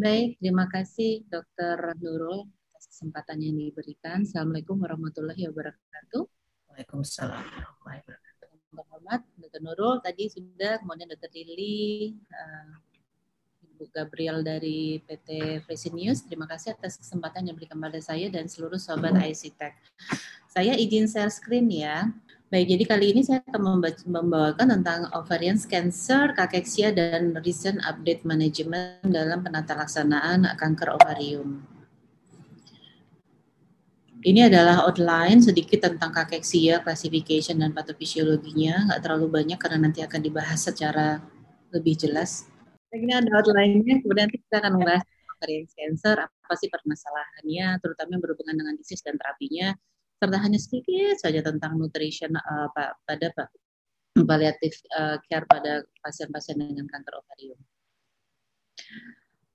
Baik, terima kasih Dr. Nurul atas kesempatan yang diberikan. Assalamualaikum warahmatullahi wabarakatuh. Waalaikumsalam warahmatullahi wabarakatuh. Hormat, Dr. Nurul tadi sudah, kemudian Dr. Lili, uh, Ibu Gabriel dari PT Fresh News. Terima kasih atas kesempatan yang diberikan pada saya dan seluruh sobat IC Tech. Saya izin share screen ya. Baik, jadi kali ini saya akan membawakan tentang ovarian cancer, kakeksia, dan recent update management dalam penata laksanaan kanker ovarium. Ini adalah outline sedikit tentang kakeksia, classification, dan patofisiologinya. Nggak terlalu banyak karena nanti akan dibahas secara lebih jelas. Ini ada outline-nya, kemudian nanti kita akan membahas ovarian cancer, apa sih permasalahannya, terutama yang berhubungan dengan disease dan terapinya, serta hanya sedikit saja tentang nutrition uh, pada palliative uh, care pada pasien-pasien dengan kanker ovarium.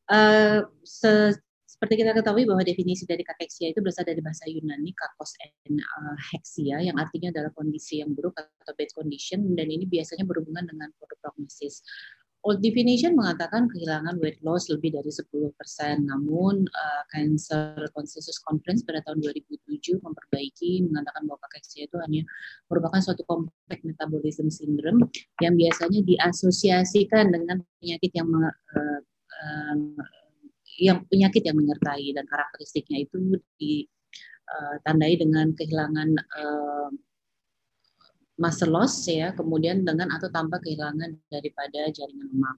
Uh, se seperti kita ketahui bahwa definisi dari kakeksia itu berasal dari bahasa Yunani kakos and uh, hexia yang artinya adalah kondisi yang buruk atau bad condition dan ini biasanya berhubungan dengan prognosis. Old definition mengatakan kehilangan weight loss lebih dari 10%. Namun uh, Cancer Consensus Conference pada tahun 2007 memperbaiki mengatakan bahwa kakeksia itu hanya merupakan suatu kompleks metabolism syndrome yang biasanya diasosiasikan dengan penyakit yang uh, uh, yang penyakit yang menyertai dan karakteristiknya itu ditandai dengan kehilangan uh, muscle loss ya, kemudian dengan atau tanpa kehilangan daripada jaringan lemak.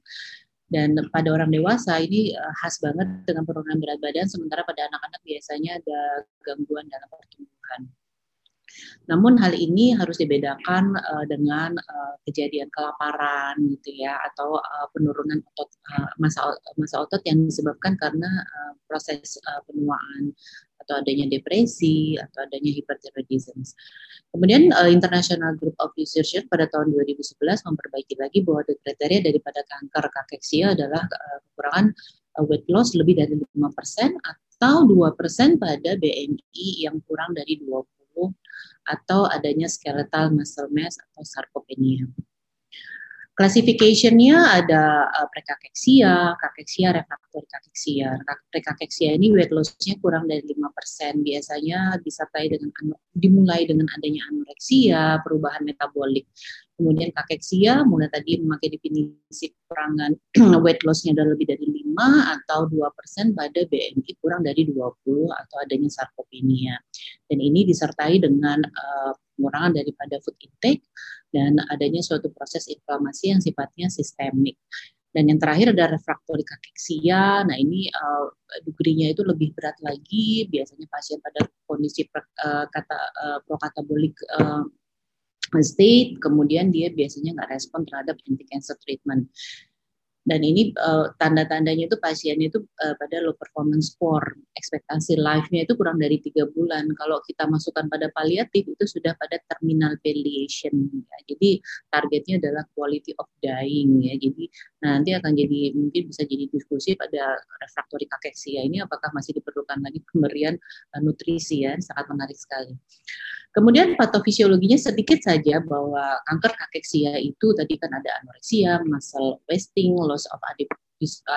Dan pada orang dewasa ini uh, khas banget dengan penurunan berat badan, sementara pada anak-anak biasanya ada gangguan dalam pertumbuhan. Namun hal ini harus dibedakan uh, dengan uh, kejadian kelaparan gitu ya atau uh, penurunan otot uh, masa masa otot yang disebabkan karena uh, proses uh, penuaan atau adanya depresi atau adanya hyperthyroidism. Kemudian uh, International Group of Researchers pada tahun 2011 memperbaiki lagi bahwa kriteria daripada kanker kakeksia adalah uh, kekurangan uh, weight loss lebih dari 5% atau 2% pada BMI yang kurang dari 20 atau adanya skeletal muscle mass atau sarkopenia. Klasifikasinya ada uh, prekakeksia, kakeksia, refraktori kakeksia. Prekakeksia ini weight loss-nya kurang dari 5%. Biasanya disertai dengan dimulai dengan adanya anoreksia, perubahan metabolik. Kemudian kakeksia mulai tadi memakai definisi kurangan weight loss-nya adalah lebih dari 5 atau 2% pada BMI kurang dari 20 atau adanya sarkopenia. Dan ini disertai dengan uh, pengurangan daripada food intake dan adanya suatu proses inflamasi yang sifatnya sistemik. Dan yang terakhir ada refraktori kakeksia. Nah ini uh, degrinya itu lebih berat lagi. Biasanya pasien pada kondisi uh, kata uh, prokatabolik uh, state, kemudian dia biasanya nggak respon terhadap anti-cancer treatment dan ini uh, tanda-tandanya itu pasiennya itu uh, pada low performance score. Ekspektasi life-nya itu kurang dari tiga bulan. Kalau kita masukkan pada paliatif itu sudah pada terminal palliation ya. jadi targetnya adalah quality of dying ya. Jadi nanti akan jadi mungkin bisa jadi diskusi pada refraktori kakeksia ini apakah masih diperlukan lagi pemberian uh, nutrisi ya. Sangat menarik sekali. Kemudian patofisiologinya sedikit saja bahwa kanker kakeksia itu tadi kan ada anoreksia, muscle wasting, loss of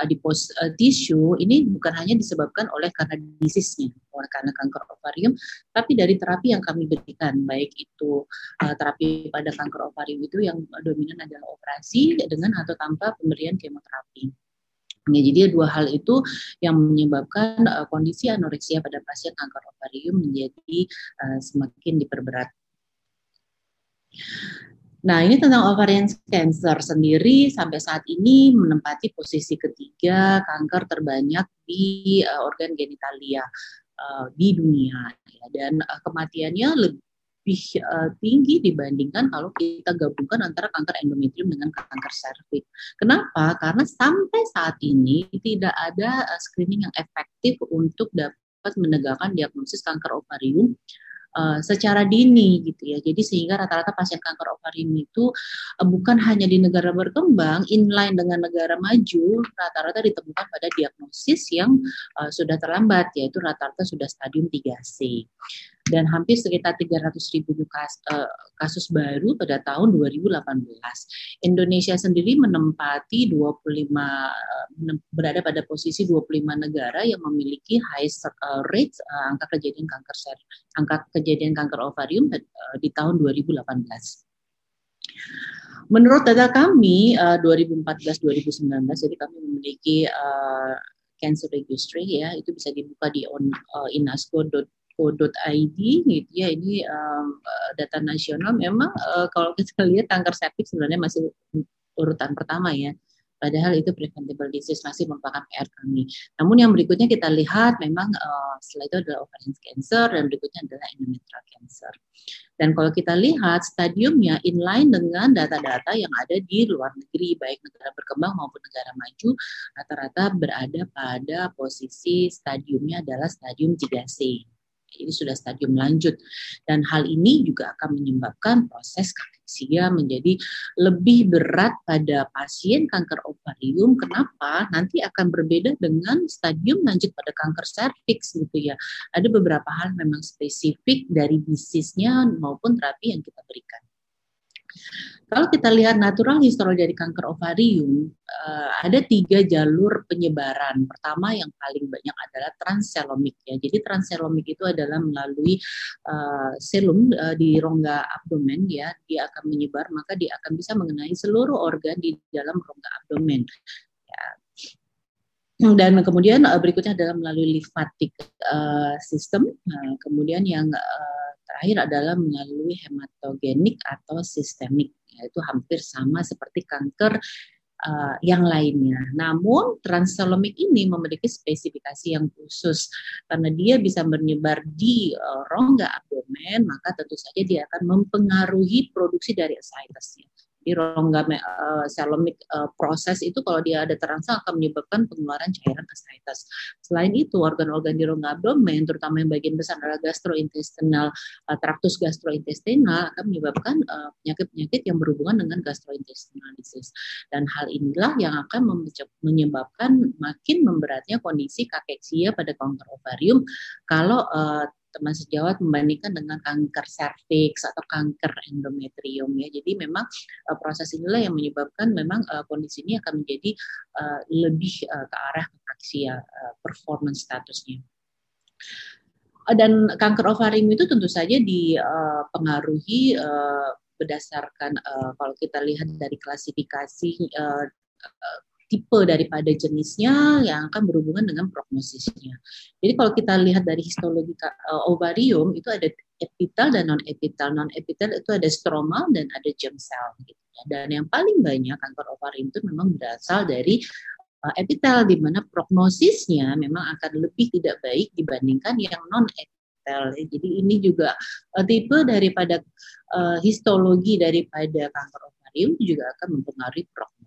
adipose uh, tissue ini bukan hanya disebabkan oleh karena disease-nya, oleh karena kanker ovarium, tapi dari terapi yang kami berikan, baik itu uh, terapi pada kanker ovarium itu yang dominan adalah operasi dengan atau tanpa pemberian kemoterapi. Ya, jadi dua hal itu yang menyebabkan uh, kondisi anoreksia pada pasien kanker ovarium menjadi uh, semakin diperberat. Nah, ini tentang ovarian cancer sendiri sampai saat ini menempati posisi ketiga kanker terbanyak di uh, organ genitalia uh, di dunia ya. dan uh, kematiannya lebih uh, tinggi dibandingkan kalau kita gabungkan antara kanker endometrium dengan kanker serviks. Kenapa? Karena sampai saat ini tidak ada uh, screening yang efektif untuk dapat menegakkan diagnosis kanker ovarium Uh, secara dini gitu ya. Jadi sehingga rata-rata pasien kanker ovarium itu uh, bukan hanya di negara berkembang, inline dengan negara maju, rata-rata ditemukan pada diagnosis yang uh, sudah terlambat yaitu rata-rata sudah stadium 3C. Dan hampir sekitar 300 ribu kasus baru pada tahun 2018. Indonesia sendiri menempati 25 berada pada posisi 25 negara yang memiliki highest rate angka kejadian kanker angka kejadian kanker ovarium di tahun 2018. Menurut data kami 2014-2019, jadi kami memiliki cancer registry ya, itu bisa dibuka di on, uh, inasco.co.id gitu ya. Ini um, data nasional memang uh, kalau kita lihat kanker cervix sebenarnya masih urutan pertama ya. Padahal itu preventable disease masih merupakan PR kami. Namun yang berikutnya kita lihat memang uh, setelah itu adalah ovarian cancer dan berikutnya adalah endometrial cancer. Dan kalau kita lihat stadiumnya inline dengan data-data yang ada di luar negeri, baik negara berkembang maupun negara maju, rata-rata berada pada posisi stadiumnya adalah stadium 3C ini sudah stadium lanjut dan hal ini juga akan menyebabkan proses kakeksia menjadi lebih berat pada pasien kanker ovarium. Kenapa? Nanti akan berbeda dengan stadium lanjut pada kanker serviks gitu ya. Ada beberapa hal memang spesifik dari bisnisnya maupun terapi yang kita berikan. Kalau kita lihat natural histologi dari kanker ovarium, uh, ada tiga jalur penyebaran. Pertama yang paling banyak adalah transselomik ya. Jadi transselomik itu adalah melalui uh, selum uh, di rongga abdomen ya, dia akan menyebar maka dia akan bisa mengenai seluruh organ di dalam rongga abdomen. Ya. Dan kemudian berikutnya adalah melalui lymphatic uh, system. Nah, kemudian yang uh, terakhir adalah melalui hematogenik atau sistemik yaitu hampir sama seperti kanker uh, yang lainnya. Namun transselomik ini memiliki spesifikasi yang khusus karena dia bisa menyebar di uh, rongga abdomen, maka tentu saja dia akan mempengaruhi produksi dari ascites di rongga uh, selomik uh, proses itu kalau dia ada terangsang akan menyebabkan pengeluaran cairan ascites. Selain itu organ-organ di rongga abdomen terutama yang bagian besar adalah gastrointestinal uh, traktus gastrointestinal akan menyebabkan penyakit-penyakit uh, yang berhubungan dengan gastrointestinal disease. Dan hal inilah yang akan menyebabkan makin memberatnya kondisi kakeksia pada kanker ovarium kalau uh, teman sejawat membandingkan dengan kanker serviks atau kanker endometrium ya. Jadi memang uh, proses inilah yang menyebabkan memang uh, kondisi ini akan menjadi uh, lebih uh, ke arah kaksia uh, performance statusnya. Dan kanker ovarium itu tentu saja dipengaruhi uh, berdasarkan kalau kita lihat dari klasifikasi tipe daripada jenisnya yang akan berhubungan dengan prognosisnya. Jadi kalau kita lihat dari histologi uh, ovarium itu ada epitel dan non epitel. Non epitel itu ada stromal dan ada germ cell gitu ya. Dan yang paling banyak kanker ovarium itu memang berasal dari uh, epitel di mana prognosisnya memang akan lebih tidak baik dibandingkan yang non epitel. Jadi ini juga uh, tipe daripada uh, histologi daripada kanker ovarium juga akan mempengaruhi prognosis.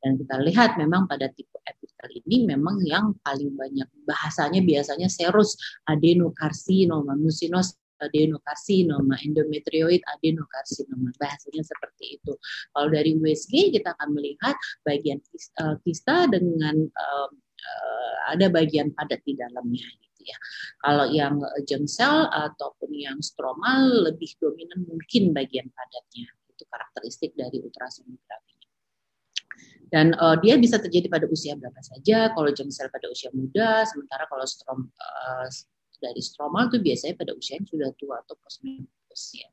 Dan kita lihat memang pada tipe epitel ini memang yang paling banyak bahasanya biasanya serus adenokarsinoma, mucinos adenokarsinoma, endometrioid adenokarsinoma. Bahasanya seperti itu. Kalau dari USG kita akan melihat bagian eh, kista dengan uh, ada bagian padat di dalamnya gitu ya. Kalau yang jengsel ataupun yang stromal lebih dominan mungkin bagian padatnya. Itu karakteristik dari ultrasonografi. Dan uh, dia bisa terjadi pada usia berapa saja. Kalau cell pada usia muda, sementara kalau strom uh, dari stromal itu biasanya pada usia yang sudah tua atau postmenopause ya.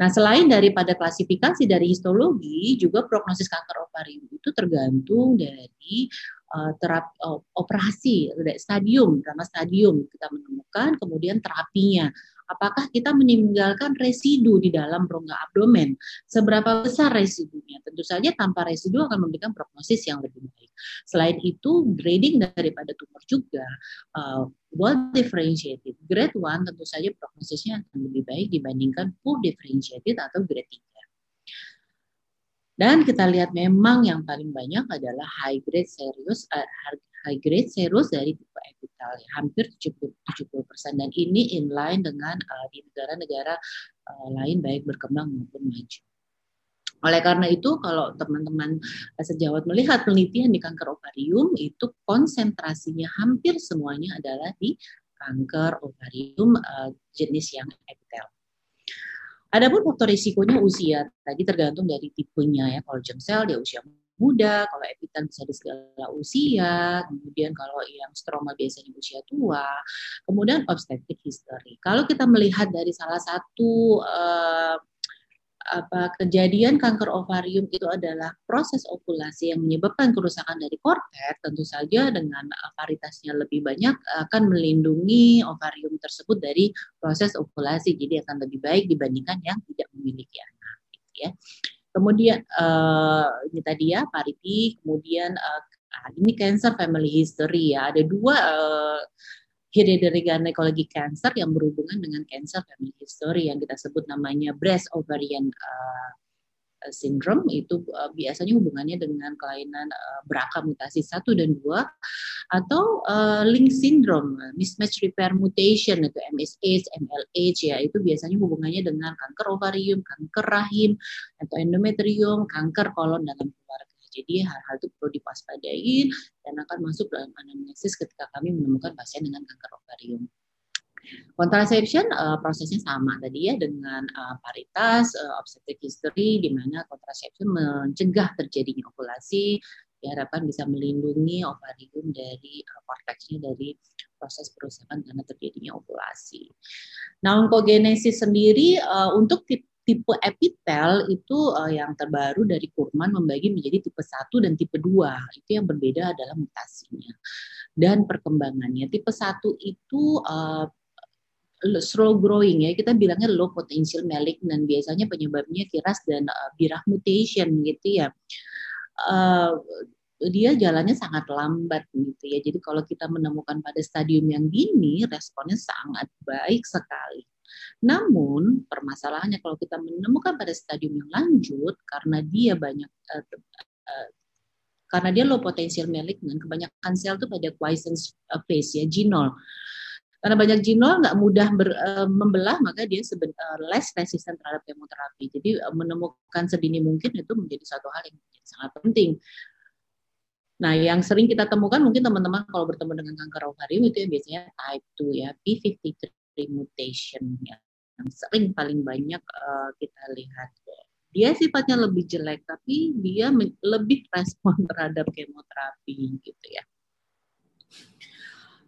Nah, selain daripada klasifikasi dari histologi, juga prognosis kanker ovarium itu tergantung dari uh, terapi uh, operasi, stadium, nama stadium kita menemukan, kemudian terapinya apakah kita meninggalkan residu di dalam rongga abdomen. Seberapa besar residunya? Tentu saja tanpa residu akan memberikan prognosis yang lebih baik. Selain itu, grading daripada tumor juga uh, well differentiated. Grade 1 tentu saja prognosisnya akan lebih baik dibandingkan poor differentiated atau grade 3. Dan kita lihat memang yang paling banyak adalah high grade serius, uh, high grade serus dari tipe epitel ya, hampir 70 70 persen dan ini inline dengan uh, di negara-negara uh, lain baik berkembang maupun maju. Oleh karena itu, kalau teman-teman sejawat melihat penelitian di kanker ovarium, itu konsentrasinya hampir semuanya adalah di kanker ovarium jenis yang epitel. Adapun faktor risikonya usia tadi tergantung dari tipenya ya. Kalau cell dia usia muda, kalau epitel bisa di segala usia, kemudian kalau yang stroma biasanya usia tua, kemudian obstetric history. Kalau kita melihat dari salah satu uh, apa kejadian kanker ovarium itu adalah proses ovulasi yang menyebabkan kerusakan dari kortet, tentu saja dengan varitasnya lebih banyak akan melindungi ovarium tersebut dari proses ovulasi, jadi akan lebih baik dibandingkan yang tidak memiliki anak. Gitu ya. Kemudian uh, ini tadi ya pariti, kemudian uh, ini cancer family history ya. Ada dua uh, hereditary gynecology cancer yang berhubungan dengan cancer family history yang kita sebut namanya breast ovarian uh, syndrome itu uh, biasanya hubungannya dengan kelainan uh, BRCA mutasi 1 dan 2 atau uh, link syndrome, mismatch repair mutation itu MSH, MLH ya itu biasanya hubungannya dengan kanker ovarium, kanker rahim atau endometrium, kanker kolon dalam keluarga. Jadi hal-hal itu perlu dipaspadai dan akan masuk dalam anamnesis ketika kami menemukan pasien dengan kanker ovarium. Contraception uh, prosesnya sama tadi ya dengan uh, paritas, uh, obstetric history di mana contraception mencegah terjadinya ovulasi diharapkan bisa melindungi ovarium dari uh, dari proses perusakan karena terjadinya ovulasi. Nah, onkogenesis sendiri uh, untuk tipe tipe epitel itu uh, yang terbaru dari Kurman membagi menjadi tipe 1 dan tipe 2. Itu yang berbeda adalah mutasinya dan perkembangannya. Tipe 1 itu uh, slow growing ya. Kita bilangnya low potential malignant. Biasanya penyebabnya kiras dan uh, birah mutation gitu ya. Uh, dia jalannya sangat lambat gitu ya. Jadi kalau kita menemukan pada stadium yang dini responnya sangat baik sekali. Namun permasalahannya kalau kita menemukan pada stadium yang lanjut karena dia banyak uh, uh, karena dia low potential malignant kebanyakan sel itu pada quiescence phase ya genol karena banyak jinol nggak mudah ber, uh, membelah, maka dia seben, uh, less resisten terhadap kemoterapi. Jadi uh, menemukan sedini mungkin itu menjadi satu hal yang sangat penting. Nah, yang sering kita temukan mungkin teman-teman kalau bertemu dengan kanker ovarium itu yang biasanya type 2 ya, P53 mutation ya. Yang sering paling banyak uh, kita lihat. Dia sifatnya lebih jelek, tapi dia lebih respon terhadap kemoterapi gitu ya.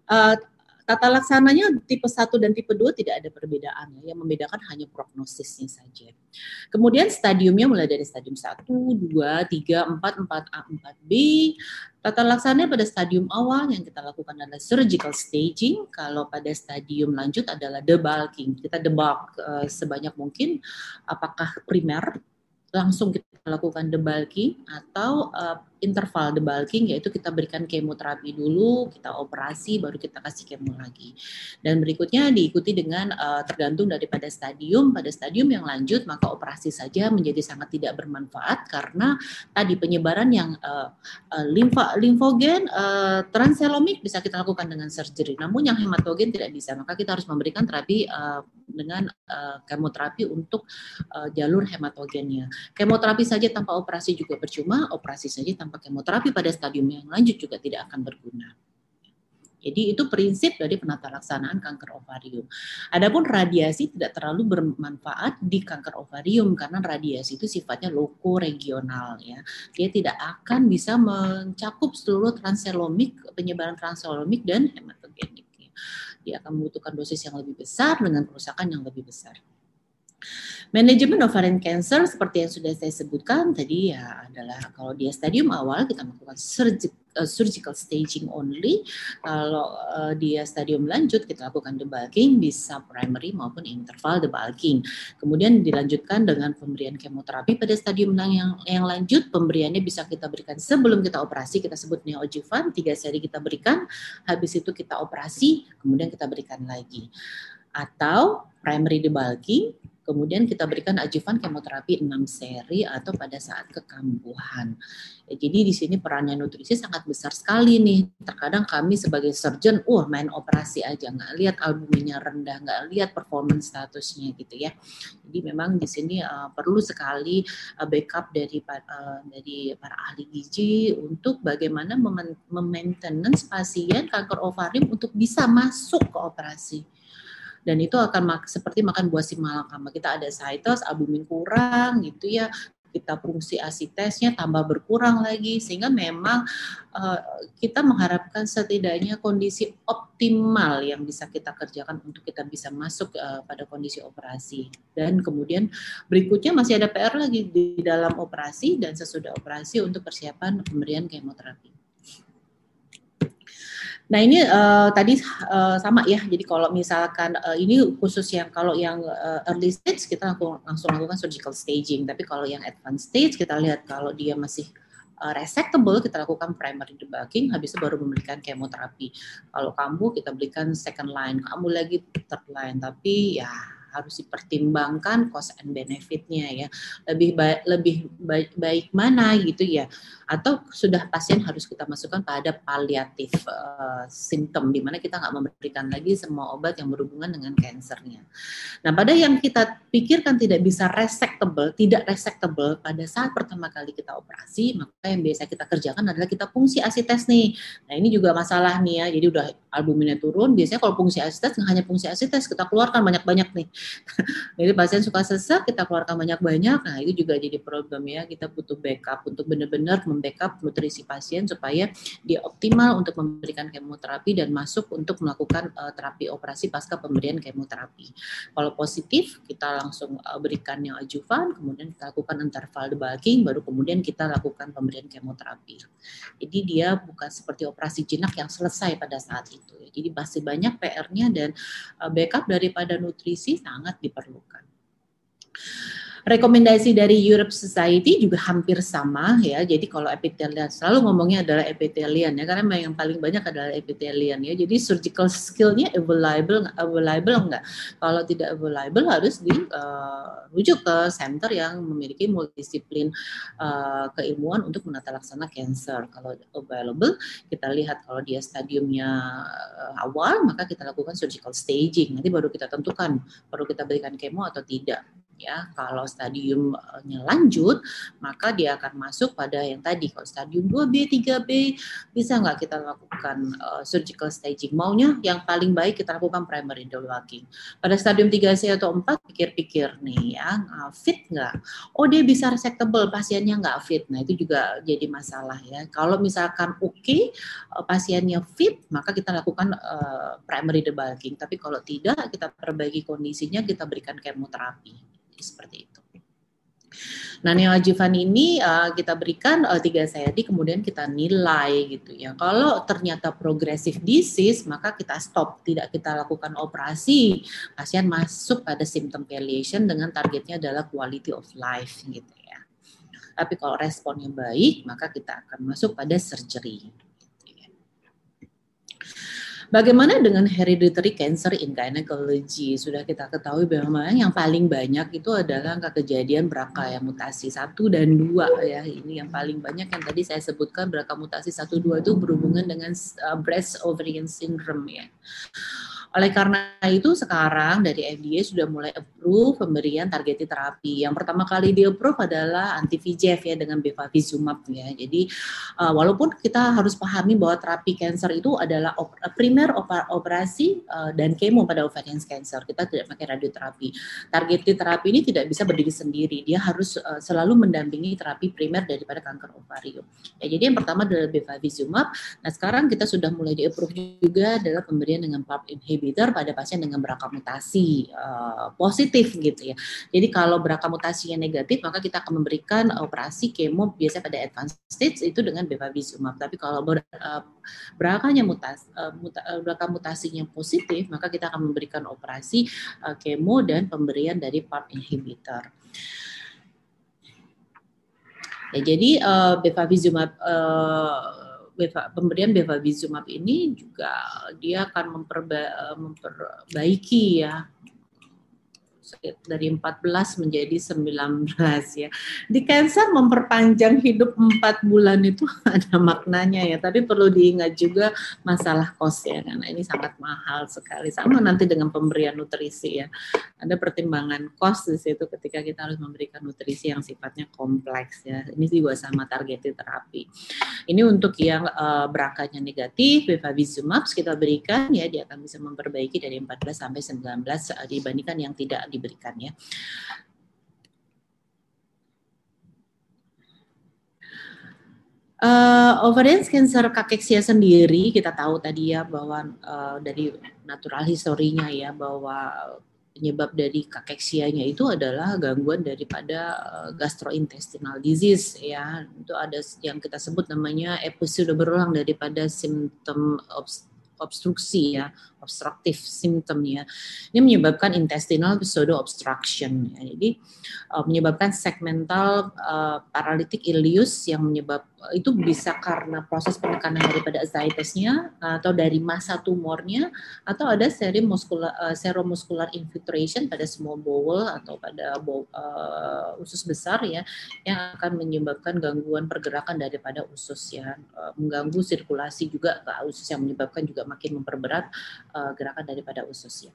Uh, Tata laksananya tipe 1 dan tipe 2 tidak ada perbedaan ya. Yang membedakan hanya prognosisnya saja. Kemudian stadiumnya mulai dari stadium 1, 2, 3, 4, 4A, 4B. Tata laksananya pada stadium awal yang kita lakukan adalah surgical staging. Kalau pada stadium lanjut adalah debulking. Kita debulk uh, sebanyak mungkin apakah primer langsung kita lakukan debulking atau uh, interval debulking yaitu kita berikan kemoterapi dulu, kita operasi baru kita kasih kemo lagi. Dan berikutnya diikuti dengan uh, tergantung daripada stadium, pada stadium yang lanjut maka operasi saja menjadi sangat tidak bermanfaat karena tadi penyebaran yang uh, uh, limfa limfogen uh, transelomik bisa kita lakukan dengan surgery. Namun yang hematogen tidak bisa, maka kita harus memberikan terapi uh, dengan uh, kemoterapi untuk uh, jalur hematogennya. Kemoterapi saja tanpa operasi juga percuma, operasi saja tanpa kemoterapi pada stadium yang lanjut juga tidak akan berguna. Jadi itu prinsip dari penata laksanaan kanker ovarium. Adapun radiasi tidak terlalu bermanfaat di kanker ovarium karena radiasi itu sifatnya loko regional ya. Dia tidak akan bisa mencakup seluruh transelomik, penyebaran transelomik dan hematogenik. Dia akan membutuhkan dosis yang lebih besar dengan kerusakan yang lebih besar. Manajemen ovarian cancer seperti yang sudah saya sebutkan tadi ya adalah kalau dia stadium awal kita melakukan surgical, uh, surgical staging only. Kalau uh, dia stadium lanjut kita lakukan debulking bisa primary maupun interval debulking. Kemudian dilanjutkan dengan pemberian kemoterapi pada stadium yang yang lanjut. Pemberiannya bisa kita berikan sebelum kita operasi kita sebut neoadjuvant tiga seri kita berikan. Habis itu kita operasi kemudian kita berikan lagi. Atau primary debulking Kemudian kita berikan ajuvan kemoterapi 6 seri atau pada saat kekambuhan. Ya, jadi di sini perannya nutrisi sangat besar sekali nih. Terkadang kami sebagai surgeon, wah uh, main operasi aja, nggak lihat albuminnya rendah, nggak lihat performance statusnya gitu ya. Jadi memang di sini uh, perlu sekali uh, backup dari uh, dari para ahli gizi untuk bagaimana memaintenance pasien kanker ovarium untuk bisa masuk ke operasi dan itu akan mak seperti makan buah si malakama kita ada situs albumin kurang gitu ya. Kita fungsi asitesnya tambah berkurang lagi. Sehingga memang uh, kita mengharapkan setidaknya kondisi optimal yang bisa kita kerjakan untuk kita bisa masuk uh, pada kondisi operasi. Dan kemudian berikutnya masih ada PR lagi di dalam operasi dan sesudah operasi untuk persiapan pemberian kemoterapi. Nah ini uh, tadi uh, sama ya. Jadi kalau misalkan uh, ini khusus yang kalau yang uh, early stage kita langsung, langsung lakukan surgical staging. Tapi kalau yang advanced stage kita lihat kalau dia masih uh, resectable kita lakukan primary debugging. Habis itu baru memberikan kemoterapi. Kalau kambuh kita berikan second line. Kamu lagi third line. Tapi ya harus dipertimbangkan cost and benefitnya ya lebih baik lebih baik, baik mana gitu ya atau sudah pasien harus kita masukkan pada paliatif uh, simptom di mana kita nggak memberikan lagi semua obat yang berhubungan dengan kansernya. Nah pada yang kita pikirkan tidak bisa resectable, tidak resectable pada saat pertama kali kita operasi maka yang biasa kita kerjakan adalah kita fungsi asites nih. Nah ini juga masalah nih ya jadi udah albuminnya turun biasanya kalau fungsi asites nggak hanya fungsi asites kita keluarkan banyak-banyak nih Jadi pasien suka sesak, kita keluarkan banyak-banyak. Nah, itu juga jadi problem ya. Kita butuh backup untuk benar-benar membackup nutrisi pasien supaya dia optimal untuk memberikan kemoterapi dan masuk untuk melakukan uh, terapi operasi pasca pemberian kemoterapi. Kalau positif, kita langsung uh, berikan yang ajuvan, kemudian kita lakukan interval debugging, baru kemudian kita lakukan pemberian kemoterapi. Jadi dia bukan seperti operasi jinak yang selesai pada saat itu. Jadi masih banyak PR-nya dan uh, backup daripada nutrisi sangat diperlukan rekomendasi dari Europe Society juga hampir sama ya. Jadi kalau epithelian selalu ngomongnya adalah epithelian ya karena yang paling banyak adalah epithelian ya. Jadi surgical skillnya available available enggak? Kalau tidak available harus dirujuk uh, ke center yang memiliki multidisiplin uh, keilmuan untuk menata laksana cancer. Kalau available kita lihat kalau dia stadiumnya uh, awal maka kita lakukan surgical staging. Nanti baru kita tentukan perlu kita berikan kemo atau tidak ya. Kalau stadiumnya lanjut maka dia akan masuk pada yang tadi. Kalau stadium 2B 3B bisa nggak kita lakukan uh, surgical staging? Maunya yang paling baik kita lakukan primary debugging pada stadium 3C atau 4 pikir-pikir nih ya uh, fit nggak? Oh dia bisa resectable pasiennya nggak fit. Nah itu juga jadi masalah ya. Kalau misalkan oke okay, uh, pasiennya fit maka kita lakukan uh, primary debugging tapi kalau tidak kita perbaiki kondisinya kita berikan kemoterapi seperti itu. Nah, neoadjuvan ini uh, kita berikan uh, tiga seri, kemudian kita nilai gitu ya. Kalau ternyata progresif disease, maka kita stop, tidak kita lakukan operasi. Pasien masuk pada symptom palliation dengan targetnya adalah quality of life gitu ya. Tapi kalau responnya baik, maka kita akan masuk pada surgery. Bagaimana dengan hereditary cancer in gynecology? Sudah kita ketahui bahwa yang paling banyak itu adalah angka kejadian BRCA yang mutasi 1 dan 2 ya. Ini yang paling banyak yang tadi saya sebutkan BRCA mutasi 1 2 itu berhubungan dengan uh, breast ovarian syndrome ya. Oleh karena itu sekarang dari FDA sudah mulai approve pemberian targeted terapi. Yang pertama kali di approve adalah anti VEGF ya dengan bevacizumab ya. Jadi uh, walaupun kita harus pahami bahwa terapi cancer itu adalah op primer operasi uh, dan kemo pada ovarian cancer. Kita tidak pakai radioterapi. Targeted terapi ini tidak bisa berdiri sendiri. Dia harus uh, selalu mendampingi terapi primer daripada kanker ovarium. Ya, jadi yang pertama adalah bevacizumab. Nah, sekarang kita sudah mulai di approve juga adalah pemberian dengan PARP inhibitor inhibitor pada pasien dengan BRCA mutasi uh, positif gitu ya. Jadi kalau BRCA mutasinya negatif maka kita akan memberikan operasi kemo biasa pada advanced stage itu dengan bevacizumab. Tapi kalau ber, uh, BRCA-nya mutas, uh, muta, uh, mutasinya positif maka kita akan memberikan operasi uh, kemo dan pemberian dari PARP inhibitor. Ya, jadi uh, bevacizumab uh, pemberian bevacizumab ini juga dia akan memperba, memperbaiki ya dari 14 menjadi 19 ya. Di cancer memperpanjang hidup 4 bulan itu ada maknanya ya, tapi perlu diingat juga masalah kos ya karena ini sangat mahal sekali. Sama nanti dengan pemberian nutrisi ya. Ada pertimbangan kos di situ ketika kita harus memberikan nutrisi yang sifatnya kompleks ya. Ini juga sama targeted terapi. Ini untuk yang uh, berangkatnya negatif, bevacizumab kita berikan ya dia akan bisa memperbaiki dari 14 sampai 19 uh, dibandingkan yang tidak diberikan ya. Uh, ovarian cancer kakeksia sendiri kita tahu tadi ya bahwa uh, dari natural historinya ya bahwa penyebab dari kakeksianya itu adalah gangguan daripada gastrointestinal disease ya itu ada yang kita sebut namanya episode berulang daripada simptom obstruksi ya obstructive symptom ya. Ini menyebabkan intestinal pseudo obstruction ya. Jadi uh, menyebabkan segmental uh, paralytic ileus yang menyebab uh, itu bisa karena proses penekanan daripada ascitesnya atau dari masa tumornya atau ada serum muskular uh, seromuscular infiltration pada small bowel atau pada bowl, uh, usus besar ya yang akan menyebabkan gangguan pergerakan daripada usus ya uh, mengganggu sirkulasi juga ke usus yang menyebabkan juga makin memperberat uh, gerakan daripada usus ya.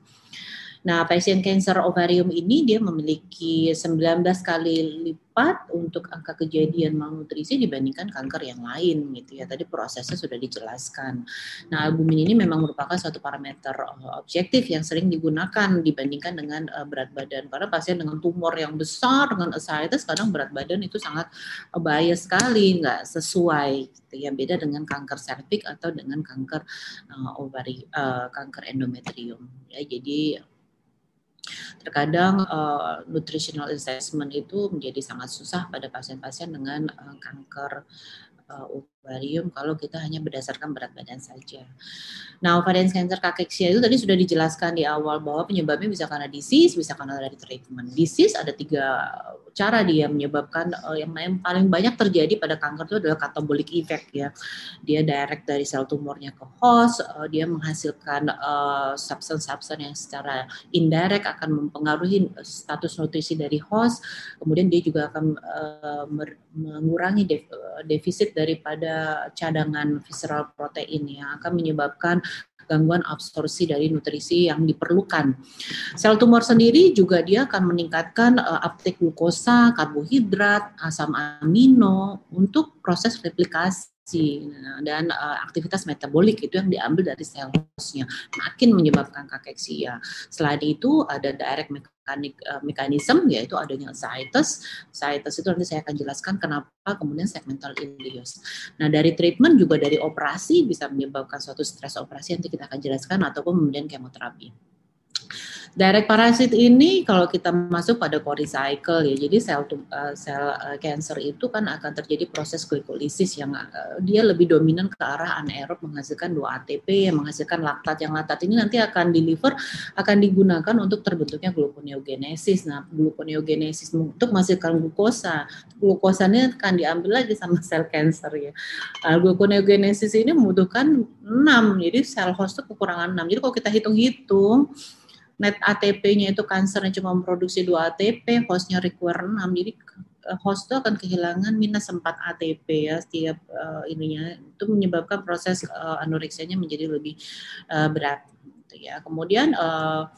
Nah, pasien cancer ovarium ini dia memiliki 19 kali lipat untuk angka kejadian malnutrisi dibandingkan kanker yang lain gitu ya. Tadi prosesnya sudah dijelaskan. Nah, albumin ini memang merupakan suatu parameter uh, objektif yang sering digunakan dibandingkan dengan uh, berat badan. Karena pasien dengan tumor yang besar dengan ascites kadang berat badan itu sangat uh, bahaya sekali, nggak sesuai gitu ya. Beda dengan kanker serviks atau dengan kanker uh, ovari kanker endometrium. Ya, jadi Terkadang uh, nutritional assessment itu menjadi sangat susah pada pasien-pasien dengan uh, kanker uh, ovarium kalau kita hanya berdasarkan berat badan saja. Nah, ovarian cancer kakeksia itu tadi sudah dijelaskan di awal bahwa penyebabnya bisa karena disease, bisa karena dari treatment. Disease ada tiga cara dia menyebabkan uh, yang paling banyak terjadi pada kanker itu adalah catabolic effect ya. Dia direct dari sel tumornya ke host, uh, dia menghasilkan uh, substance-substance yang secara indirect akan mempengaruhi status nutrisi dari host. Kemudian dia juga akan uh, mengurangi defisit daripada cadangan visceral protein yang akan menyebabkan gangguan absorpsi dari nutrisi yang diperlukan. Sel tumor sendiri juga dia akan meningkatkan uh, uptake glukosa, karbohidrat, asam amino untuk proses replikasi Nah, dan uh, aktivitas metabolik itu yang diambil dari sel makin menyebabkan kakeksia. Selain itu ada direct mekanik uh, mekanisme yaitu adanya ascites. Ascites itu nanti saya akan jelaskan kenapa kemudian segmental ileus. Nah, dari treatment juga dari operasi bisa menyebabkan suatu stres operasi nanti kita akan jelaskan ataupun kemudian kemoterapi. Direct parasit ini kalau kita masuk pada Cori cycle ya, jadi sel uh, sel uh, cancer itu kan akan terjadi proses glikolisis yang uh, dia lebih dominan ke arah anaerob menghasilkan 2 ATP yang menghasilkan laktat yang laktat ini nanti akan di liver akan digunakan untuk terbentuknya gluconeogenesis. Nah, gluconeogenesis untuk menghasilkan glukosa. Glukosanya akan diambil lagi sama sel cancer ya. Uh, gluconeogenesis ini membutuhkan 6, jadi sel host itu kekurangan 6. Jadi kalau kita hitung-hitung net ATP-nya itu kansernya cuma memproduksi 2 ATP, hostnya require 6, jadi eh, host itu akan kehilangan minus 4 ATP ya setiap uh, ininya itu menyebabkan proses uh, anoreksianya menjadi lebih uh, berat gitu ya. Kemudian uh,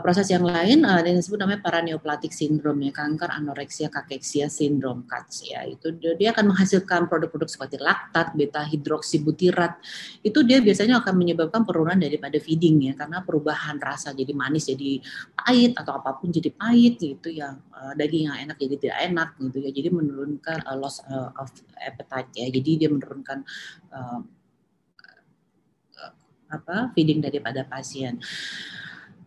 proses yang lain uh, yang disebut namanya paraneoplastic syndrome ya kanker anoreksia kakeksia sindrom CATS ya. Itu dia akan menghasilkan produk-produk seperti laktat beta hidroksibutirat itu dia biasanya akan menyebabkan penurunan daripada feeding ya karena perubahan rasa jadi manis jadi pahit atau apa pun jadi pahit gitu ya uh, daging yang enak jadi tidak enak gitu ya. Jadi menurunkan uh, loss uh, of appetite ya. Jadi dia menurunkan uh, apa feeding daripada pasien.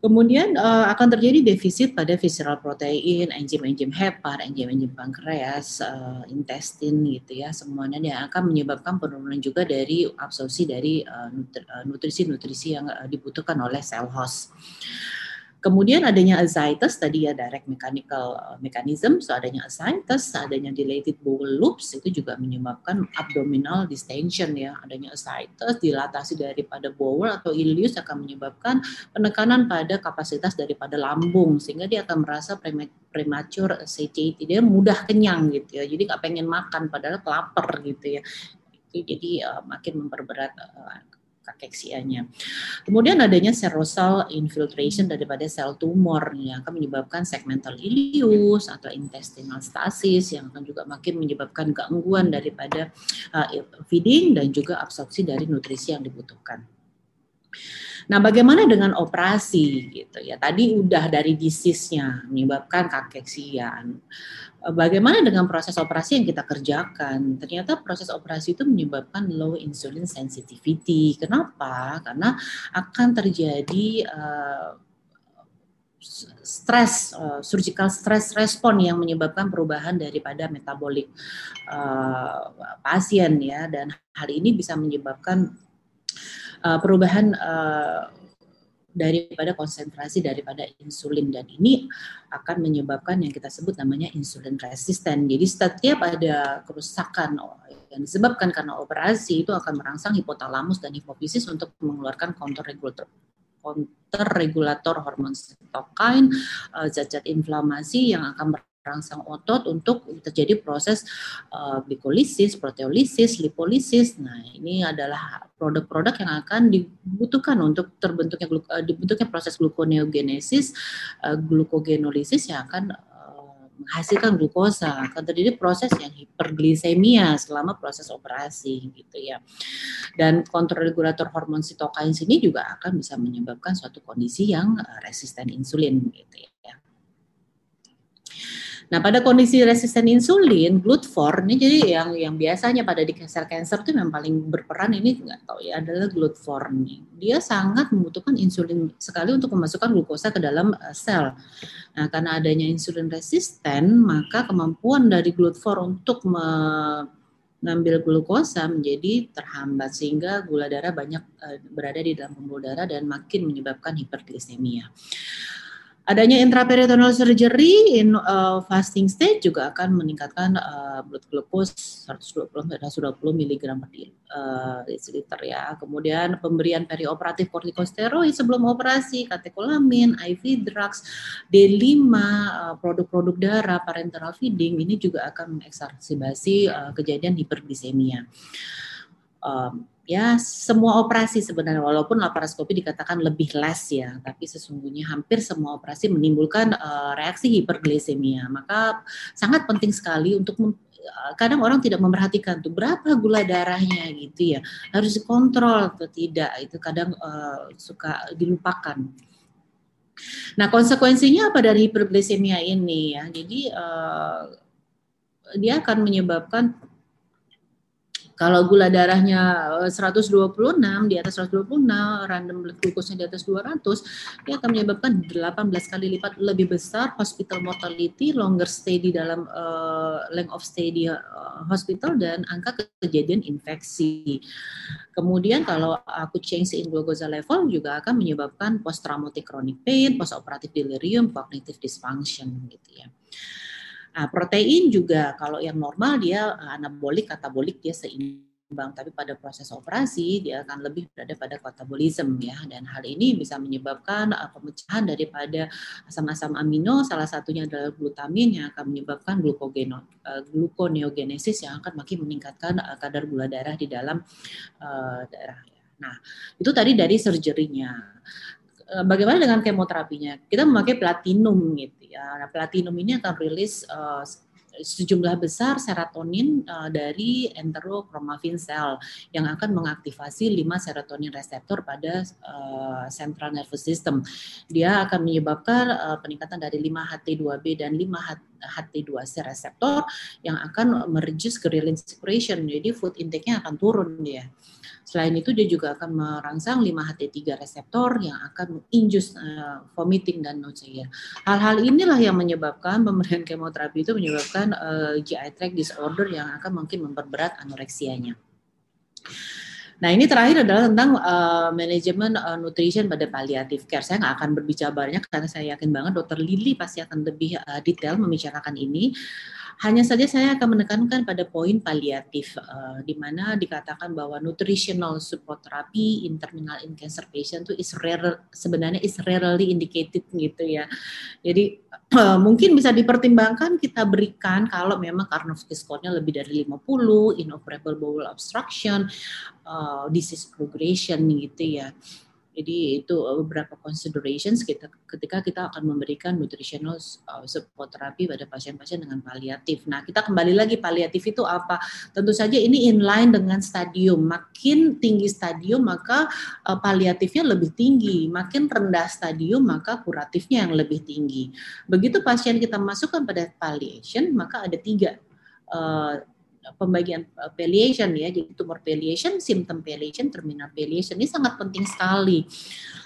Kemudian uh, akan terjadi defisit pada visceral protein, enzim-enzim hepar, enzim-enzim pankreas, uh, intestin gitu ya, semuanya yang akan menyebabkan penurunan juga dari absorpsi dari nutrisi-nutrisi uh, yang uh, dibutuhkan oleh sel host. Kemudian adanya ascites tadi ya direct mechanical uh, mechanism, so adanya ascites, adanya dilated bowel loops itu juga menyebabkan abdominal distension ya. Adanya ascites, dilatasi daripada bowel atau ileus akan menyebabkan penekanan pada kapasitas daripada lambung sehingga dia akan merasa premature satiety, dia mudah kenyang gitu ya. Jadi nggak pengen makan padahal lapar gitu ya. Jadi uh, makin memperberat uh, kakeksianya. Kemudian adanya serosal infiltration daripada sel tumor yang akan menyebabkan segmental ileus atau intestinal stasis yang akan juga makin menyebabkan gangguan daripada uh, feeding dan juga absorpsi dari nutrisi yang dibutuhkan. Nah, bagaimana dengan operasi gitu ya? Tadi udah dari disease-nya menyebabkan kakeksian. Eh, bagaimana dengan proses operasi yang kita kerjakan? Ternyata proses operasi itu menyebabkan low insulin sensitivity. Kenapa? Karena akan terjadi uh, stres, uh, surgical stress respon yang menyebabkan perubahan daripada metabolik uh, pasien ya dan hal ini bisa menyebabkan uh, perubahan uh, daripada konsentrasi daripada insulin dan ini akan menyebabkan yang kita sebut namanya insulin resisten. Jadi setiap ada kerusakan yang disebabkan karena operasi itu akan merangsang hipotalamus dan hipofisis untuk mengeluarkan counter regulator counter regulator hormon sitokin, uh, zat-zat inflamasi yang akan merangsang otot untuk terjadi proses uh, proteolisis, lipolisis. Nah, ini adalah produk-produk yang akan dibutuhkan untuk terbentuknya uh, dibentuknya proses gluconeogenesis, uh, glucogenolisis yang akan menghasilkan glukosa. Akan terjadi proses yang hiperglisemia selama proses operasi gitu ya. Dan kontrol-regulator hormon sitokin sini juga akan bisa menyebabkan suatu kondisi yang resisten insulin gitu ya Nah, pada kondisi resisten insulin, GLUT4 ini jadi yang yang biasanya pada di sel cancer itu yang paling berperan ini nggak tahu ya adalah GLUT4 nih. Dia sangat membutuhkan insulin sekali untuk memasukkan glukosa ke dalam uh, sel. Nah, karena adanya insulin resisten, maka kemampuan dari GLUT4 untuk mengambil glukosa menjadi terhambat sehingga gula darah banyak uh, berada di dalam pembuluh darah dan makin menyebabkan hiperglisemia. Adanya intraperitoneal surgery in uh, fasting state juga akan meningkatkan uh, blood glucose 120 120 mg per uh, deciliter ya. Kemudian pemberian perioperatif kortikosteroid sebelum operasi, katekolamin, IV drugs, D5, uh, produk-produk darah, parenteral feeding ini juga akan mengeksarbasi uh, kejadian hiperglisemia. Um, ya semua operasi sebenarnya walaupun laparoskopi dikatakan lebih less ya tapi sesungguhnya hampir semua operasi menimbulkan uh, reaksi hiperglisemia maka sangat penting sekali untuk eh, kadang orang tidak memperhatikan tuh berapa gula darahnya gitu ya harus dikontrol atau tidak itu kadang uh, suka dilupakan. Nah konsekuensinya apa dari hiperglisemia ini ya? Jadi uh, dia akan menyebabkan kalau gula darahnya 126 eh, di atas 126, random blood glucose-nya di atas 200, dia akan menyebabkan 18 kali lipat lebih besar hospital mortality, longer stay di dalam uh, length of stay di uh, hospital dan angka kejadian infeksi. Kemudian kalau aku change in glucose level juga akan menyebabkan post traumatic chronic pain, post operative delirium, cognitive dysfunction gitu ya. Nah, protein juga kalau yang normal dia eh, anabolik, katabolik dia seimbang, tapi pada proses operasi dia akan lebih berada pada katabolisme ya. Dan hal ini bisa menyebabkan uh, pemecahan daripada asam-asam amino, salah satunya adalah glutamin yang akan menyebabkan glukogeno, uh, gluconeogenesis yang akan makin meningkatkan kadar gula darah di dalam uh, darah. Nah, itu tadi dari surgery-nya. Bagaimana dengan kemoterapinya? Kita memakai platinum gitu ya. Nah, platinum ini akan rilis uh, sejumlah besar serotonin uh, dari enterochromaffin cell yang akan mengaktifasi 5 serotonin reseptor pada uh, central nervous system. Dia akan menyebabkan uh, peningkatan dari 5 HT2B dan 5 HT2C reseptor yang akan mereduce ghrelin secretion. Jadi food intake-nya akan turun dia. Selain itu dia juga akan merangsang 5-HT3 reseptor yang akan induce uh, vomiting dan nausea. Hal-hal inilah yang menyebabkan pemberian kemoterapi itu menyebabkan uh, GI tract disorder yang akan mungkin memperberat anoreksianya. Nah ini terakhir adalah tentang uh, manajemen uh, nutrition pada palliative care. Saya nggak akan berbicara banyak karena saya yakin banget Dokter Lili pasti akan lebih uh, detail membicarakan ini. Hanya saja saya akan menekankan pada poin paliatif, uh, di mana dikatakan bahwa nutritional support therapy in terminal in cancer patient itu is rare, sebenarnya is rarely indicated gitu ya. Jadi uh, mungkin bisa dipertimbangkan kita berikan kalau memang Karnofsky score-nya lebih dari 50, inoperable bowel obstruction, uh, disease progression gitu ya. Jadi itu uh, beberapa considerations kita ketika kita akan memberikan nutritional uh, support terapi pada pasien-pasien dengan paliatif. Nah, kita kembali lagi paliatif itu apa? Tentu saja ini inline dengan stadium. Makin tinggi stadium maka uh, paliatifnya lebih tinggi, makin rendah stadium maka kuratifnya yang lebih tinggi. Begitu pasien kita masukkan pada palliation maka ada tiga pembagian uh, palliation ya, jadi tumor palliation, symptom palliation, terminal palliation ini sangat penting sekali.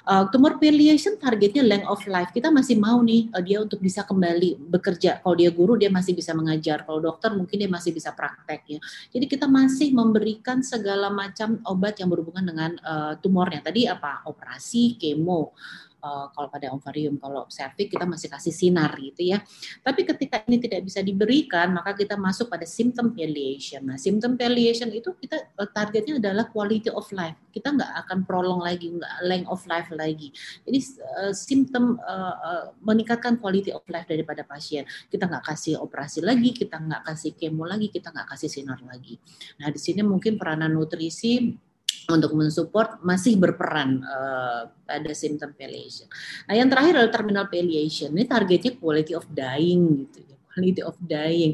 Uh, tumor palliation targetnya length of life. Kita masih mau nih uh, dia untuk bisa kembali bekerja. Kalau dia guru dia masih bisa mengajar. Kalau dokter mungkin dia masih bisa praktek ya. Jadi kita masih memberikan segala macam obat yang berhubungan dengan uh, tumornya. Tadi apa? Operasi, kemo uh, kalau pada ovarium, kalau cervix kita masih kasih sinar gitu ya. Tapi ketika ini tidak bisa diberikan, maka kita masuk pada symptom palliation. Nah, symptom palliation itu kita uh, targetnya adalah quality of life. Kita nggak akan prolong lagi, nggak length of life lagi. Jadi uh, symptom uh, uh, meningkatkan quality of life daripada pasien. Kita nggak kasih operasi lagi, kita nggak kasih kemo lagi, kita nggak kasih sinar lagi. Nah, di sini mungkin peranan nutrisi untuk mensupport masih berperan uh, pada symptom palliation. Nah, yang terakhir adalah terminal palliation. Ini targetnya quality of dying gitu ya. Quality of dying.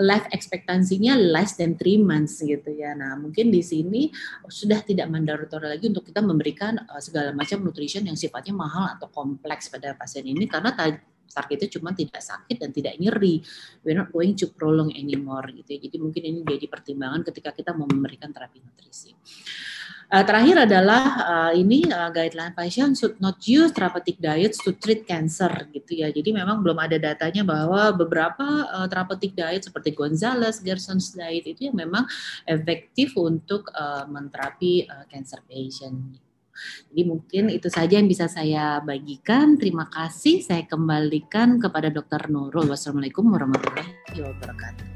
Life expectancy-nya less than three months gitu ya. Nah, mungkin di sini sudah tidak mandatori lagi untuk kita memberikan uh, segala macam nutrition yang sifatnya mahal atau kompleks pada pasien ini karena targetnya cuma tidak sakit dan tidak nyeri. We're not going to prolong anymore gitu. Ya. Jadi mungkin ini jadi pertimbangan ketika kita mau memberikan terapi nutrisi. Uh, terakhir adalah uh, ini uh, guideline patient should not use therapeutic diets to treat cancer gitu ya. Jadi memang belum ada datanya bahwa beberapa uh, therapeutic diet seperti Gonzales, Gerson's diet itu yang memang efektif untuk uh, menterapi uh, cancer patient. Jadi mungkin itu saja yang bisa saya bagikan. Terima kasih. Saya kembalikan kepada Dr. Nurul. Wassalamualaikum warahmatullahi wabarakatuh.